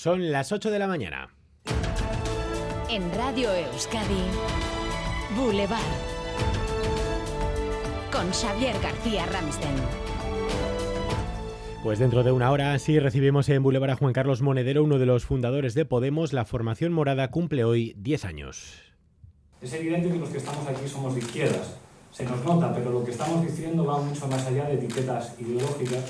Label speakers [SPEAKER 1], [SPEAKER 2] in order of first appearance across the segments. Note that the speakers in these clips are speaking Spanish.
[SPEAKER 1] Son las 8 de la mañana.
[SPEAKER 2] En Radio Euskadi, Boulevard. Con Xavier García Ramsten.
[SPEAKER 1] Pues dentro de una hora sí recibimos en Boulevard a Juan Carlos Monedero, uno de los fundadores de Podemos. La formación morada cumple hoy 10 años.
[SPEAKER 3] Es evidente que los que estamos aquí somos de izquierdas. Se nos nota, pero lo que estamos diciendo va mucho más allá de etiquetas ideológicas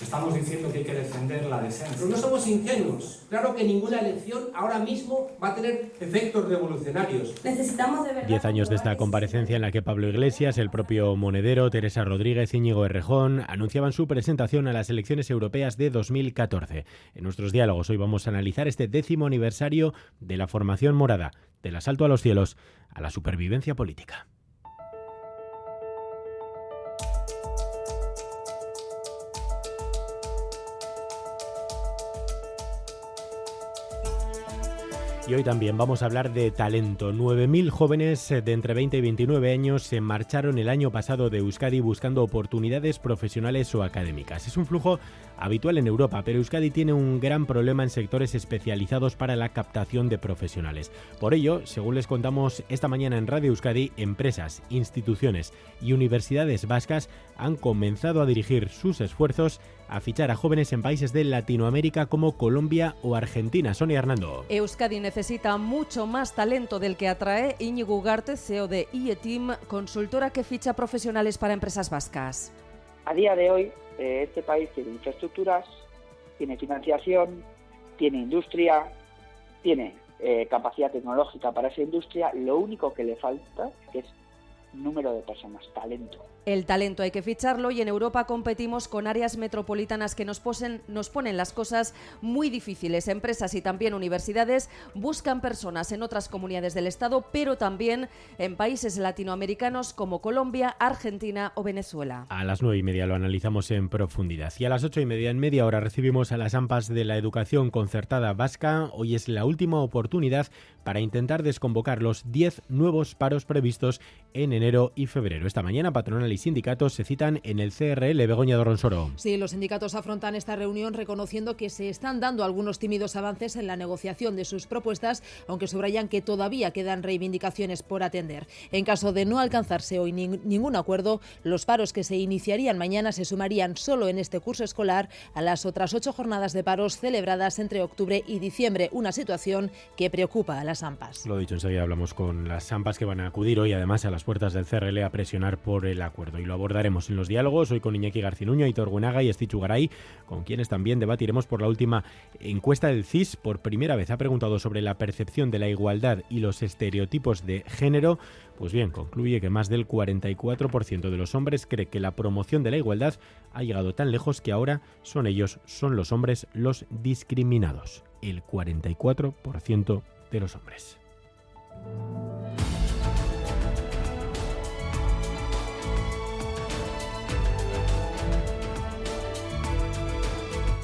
[SPEAKER 3] Estamos diciendo que hay que defender la decencia.
[SPEAKER 4] Pero no somos ingenuos. Claro que ninguna elección ahora mismo va a tener efectos revolucionarios.
[SPEAKER 5] Necesitamos de verdad.
[SPEAKER 1] Diez años de esta comparecencia en la que Pablo Iglesias, el propio Monedero, Teresa Rodríguez, Íñigo Errejón anunciaban su presentación a las elecciones europeas de 2014. En nuestros diálogos hoy vamos a analizar este décimo aniversario de la formación morada, del asalto a los cielos a la supervivencia política. Y hoy también vamos a hablar de talento. 9.000 jóvenes de entre 20 y 29 años se marcharon el año pasado de Euskadi buscando oportunidades profesionales o académicas. Es un flujo habitual en Europa, pero Euskadi tiene un gran problema en sectores especializados para la captación de profesionales. Por ello, según les contamos esta mañana en Radio Euskadi, empresas, instituciones y universidades vascas han comenzado a dirigir sus esfuerzos a fichar a jóvenes en países de Latinoamérica como Colombia o Argentina. Sonia Hernando.
[SPEAKER 6] Euskadi necesita mucho más talento del que atrae Íñigo Ugarte, CEO de IETIM, consultora que ficha profesionales para empresas vascas.
[SPEAKER 7] A día de hoy, eh, este país tiene infraestructuras, tiene financiación, tiene industria, tiene eh, capacidad tecnológica para esa industria. Lo único que le falta es número de personas, talento.
[SPEAKER 6] El talento hay que ficharlo y en Europa competimos con áreas metropolitanas que nos, nos ponen las cosas muy difíciles. Empresas y también universidades buscan personas en otras comunidades del Estado, pero también en países latinoamericanos como Colombia, Argentina o Venezuela.
[SPEAKER 1] A las nueve y media lo analizamos en profundidad y a las ocho y media en media hora recibimos a las AMPAs de la educación concertada vasca. Hoy es la última oportunidad para intentar desconvocar los diez nuevos paros previstos en enero y febrero. Esta mañana patronal y sindicatos se citan en el CRL Begoña Doronsoro.
[SPEAKER 8] Sí, los sindicatos afrontan esta reunión reconociendo que se están dando algunos tímidos avances en la negociación de sus propuestas, aunque subrayan que todavía quedan reivindicaciones por atender. En caso de no alcanzarse hoy ningún acuerdo, los paros que se iniciarían mañana se sumarían solo en este curso escolar a las otras ocho jornadas de paros celebradas entre octubre y diciembre, una situación que preocupa a las AMPAs.
[SPEAKER 1] Lo dicho, enseguida hablamos con las AMPAs que van a acudir hoy además a las puertas del CRL a presionar por el acuerdo y lo abordaremos en los diálogos hoy con Iñaki Garcinuño, Aitor Guenaga y Estichu Garay, con quienes también debatiremos por la última encuesta del CIS. Por primera vez ha preguntado sobre la percepción de la igualdad y los estereotipos de género. Pues bien, concluye que más del 44% de los hombres cree que la promoción de la igualdad ha llegado tan lejos que ahora son ellos, son los hombres los discriminados. El 44% de los hombres.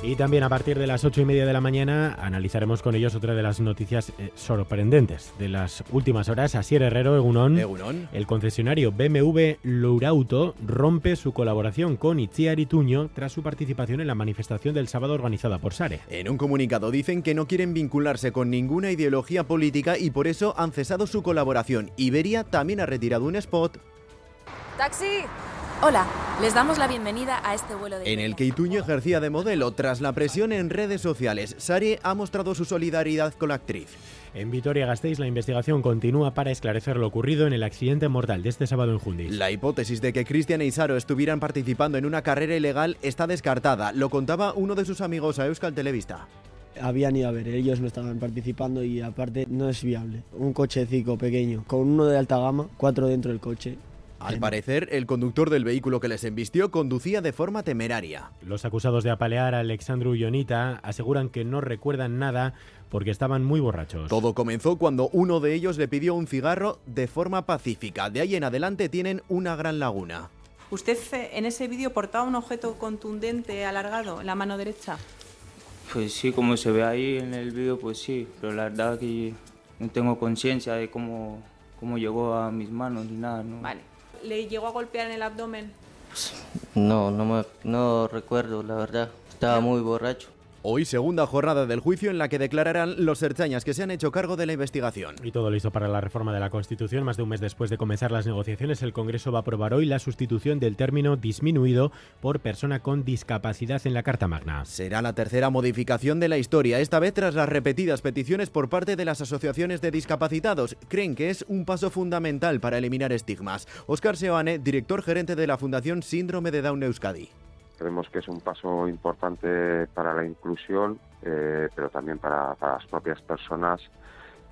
[SPEAKER 1] Y también a partir de las ocho y media de la mañana analizaremos con ellos otra de las noticias eh, sorprendentes de las últimas horas. Asier Herrero, Egunon, el concesionario BMW Lourauto rompe su colaboración con Itziar Ituño tras su participación en la manifestación del sábado organizada por Sare.
[SPEAKER 9] En un comunicado dicen que no quieren vincularse con ninguna ideología política y por eso han cesado su colaboración. Iberia también ha retirado un spot.
[SPEAKER 10] ¡Taxi! Hola, les damos la bienvenida a este vuelo de...
[SPEAKER 9] En el que Ituño ejercía de modelo tras la presión en redes sociales. Sari ha mostrado su solidaridad con la actriz.
[SPEAKER 1] En Vitoria-Gasteiz la investigación continúa para esclarecer lo ocurrido en el accidente mortal de este sábado en Jundiz.
[SPEAKER 9] La hipótesis de que Cristian e Isaro estuvieran participando en una carrera ilegal está descartada. Lo contaba uno de sus amigos a Euskal Televista
[SPEAKER 11] habían ido a ver, ellos no estaban participando y aparte no es viable. Un cochecico pequeño con uno de alta gama, cuatro dentro del coche,
[SPEAKER 9] al parecer, el conductor del vehículo que les embistió conducía de forma temeraria.
[SPEAKER 1] Los acusados de apalear a Alexandru Ionita aseguran que no recuerdan nada porque estaban muy borrachos.
[SPEAKER 9] Todo comenzó cuando uno de ellos le pidió un cigarro de forma pacífica. De ahí en adelante tienen una gran laguna.
[SPEAKER 12] ¿Usted eh, en ese vídeo portaba un objeto contundente alargado en la mano derecha?
[SPEAKER 13] Pues sí, como se ve ahí en el vídeo, pues sí, pero la verdad que no tengo conciencia de cómo, cómo llegó a mis manos ni nada. ¿no?
[SPEAKER 12] Vale. ¿Le llegó a golpear en el abdomen?
[SPEAKER 13] No, no, me, no recuerdo, la verdad. Estaba muy borracho.
[SPEAKER 9] Hoy segunda jornada del juicio en la que declararán los serchañas que se han hecho cargo de la investigación.
[SPEAKER 1] Y todo listo para la reforma de la Constitución. Más de un mes después de comenzar las negociaciones, el Congreso va a aprobar hoy la sustitución del término disminuido por persona con discapacidad en la Carta Magna.
[SPEAKER 9] Será la tercera modificación de la historia, esta vez tras las repetidas peticiones por parte de las asociaciones de discapacitados. Creen que es un paso fundamental para eliminar estigmas. Oscar Seoane, director gerente de la Fundación Síndrome de Down Euskadi.
[SPEAKER 5] Creemos que es un paso importante para la inclusión, eh, pero también para, para las propias personas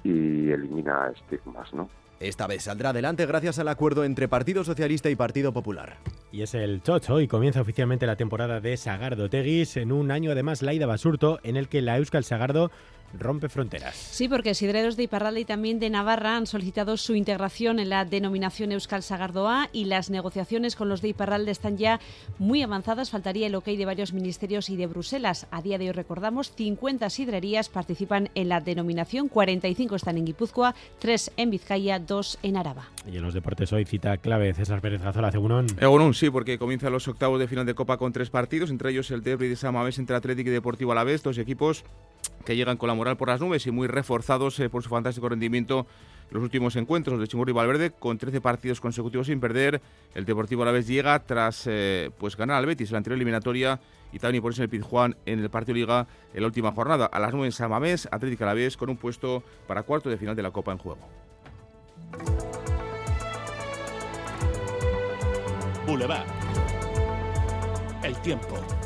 [SPEAKER 5] y elimina estigmas, ¿no?
[SPEAKER 9] Esta vez saldrá adelante gracias al acuerdo entre Partido Socialista y Partido Popular.
[SPEAKER 1] Y es el Chocho y comienza oficialmente la temporada de Sagardo Teguis en un año además Laida Basurto en el que la Euskal Sagardo rompe fronteras.
[SPEAKER 14] Sí, porque sidreros de Iparralde y también de Navarra han solicitado su integración en la denominación Euskal Sagardoa y las negociaciones con los de Iparralde están ya muy avanzadas. Faltaría el ok de varios ministerios y de Bruselas. A día de hoy recordamos 50 sidrerías participan en la denominación, 45 están en Guipúzcoa, 3 en Vizcaya, 2 en Araba.
[SPEAKER 1] Y en los deportes hoy cita clave César Pérez Gazola, Egunon.
[SPEAKER 15] Egunon, sí, porque comienzan los octavos de final de Copa con tres partidos, entre ellos el Debri de Samamés entre Atlético y Deportivo Alavés, dos equipos que llegan con la moral por las nubes y muy reforzados eh, por su fantástico rendimiento los últimos encuentros de Chingurri y Valverde con 13 partidos consecutivos sin perder. El Deportivo Alavés llega tras eh, pues ganar al Betis en la anterior eliminatoria y también ponerse en el Pizjuán en el partido Liga en la última jornada. A las 9 en San Atlético Alavés con un puesto para cuarto de final de la Copa en juego.
[SPEAKER 16] Boulevard. El tiempo.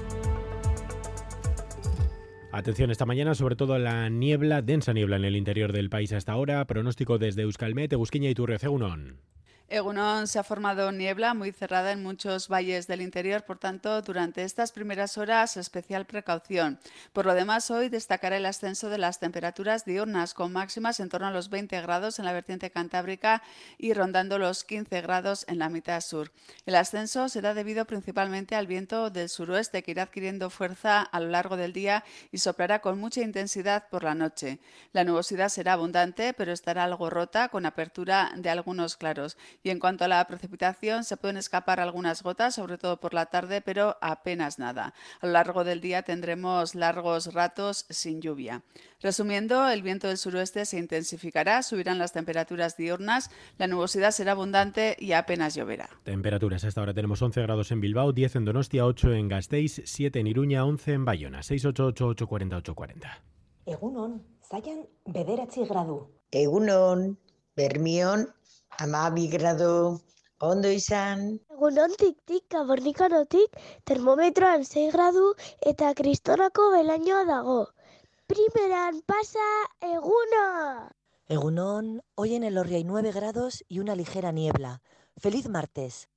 [SPEAKER 1] Atención esta mañana, sobre todo la niebla, densa niebla en el interior del país hasta ahora. Pronóstico desde Euskalmet, Egusquiña y Turreceunón.
[SPEAKER 17] Egunon se ha formado niebla muy cerrada en muchos valles del interior, por tanto, durante estas primeras horas especial precaución. Por lo demás, hoy destacará el ascenso de las temperaturas diurnas, con máximas en torno a los 20 grados en la vertiente cantábrica y rondando los 15 grados en la mitad sur. El ascenso será debido principalmente al viento del suroeste, que irá adquiriendo fuerza a lo largo del día y soplará con mucha intensidad por la noche. La nubosidad será abundante, pero estará algo rota, con apertura de algunos claros y en cuanto a la precipitación, se pueden escapar algunas gotas, sobre todo por la tarde, pero apenas nada. A lo largo del día tendremos largos ratos sin lluvia. Resumiendo, el viento del suroeste se intensificará, subirán las temperaturas diurnas, la nubosidad será abundante y apenas lloverá.
[SPEAKER 1] Temperaturas. Hasta ahora tenemos 11 grados en Bilbao, 10 en Donostia, 8 en Gasteiz, 7 en Iruña, 11 en Bayona. 688 840 840.
[SPEAKER 18] Egunon, zaian bederatzi gradu.
[SPEAKER 19] Egunon, bermion Amabi gradu, ondo izan.
[SPEAKER 20] Egunontik tik, kabornikanotik, termometroan 6 gradu eta kristonako belainoa dago. Primeran pasa eguna!
[SPEAKER 18] Egunon, hoy en el Orri hay 9 grados y una ligera niebla. ¡Feliz martes!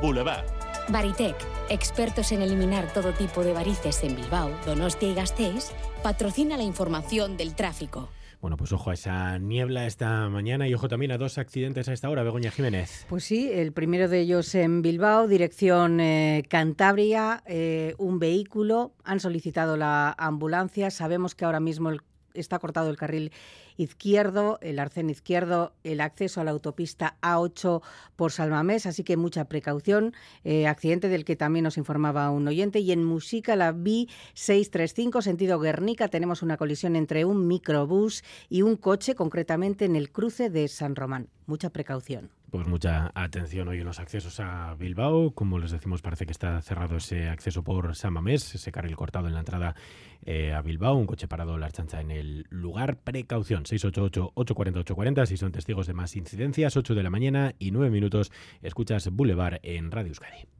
[SPEAKER 16] Boulevard.
[SPEAKER 2] Baritec, expertos en eliminar todo tipo de varices en Bilbao, Donostia y Gasteiz, patrocina la información del tráfico.
[SPEAKER 1] Bueno, pues ojo a esa niebla esta mañana y ojo también a dos accidentes a esta hora, Begoña Jiménez.
[SPEAKER 21] Pues sí, el primero de ellos en Bilbao, dirección eh, Cantabria, eh, un vehículo, han solicitado la ambulancia, sabemos que ahora mismo el, está cortado el carril izquierdo, el arcén izquierdo, el acceso a la autopista A8 por Salmamés, así que mucha precaución. Eh, accidente del que también nos informaba un oyente. Y en Música, la B635, sentido Guernica, tenemos una colisión entre un microbús y un coche, concretamente en el cruce de San Román. Mucha precaución.
[SPEAKER 1] Pues mucha atención hoy en los accesos a Bilbao. Como les decimos, parece que está cerrado ese acceso por San Mamés, ese carril cortado en la entrada eh, a Bilbao, un coche parado la chancha en el lugar. Precaución, 688-840-840, si son testigos de más incidencias, 8 de la mañana y 9 minutos, escuchas Boulevard en Radio Euskadi.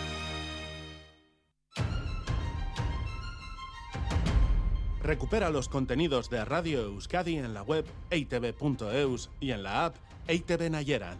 [SPEAKER 16] Recupera los contenidos de Radio Euskadi en la web eitv.eus y en la app EITV Nayeran.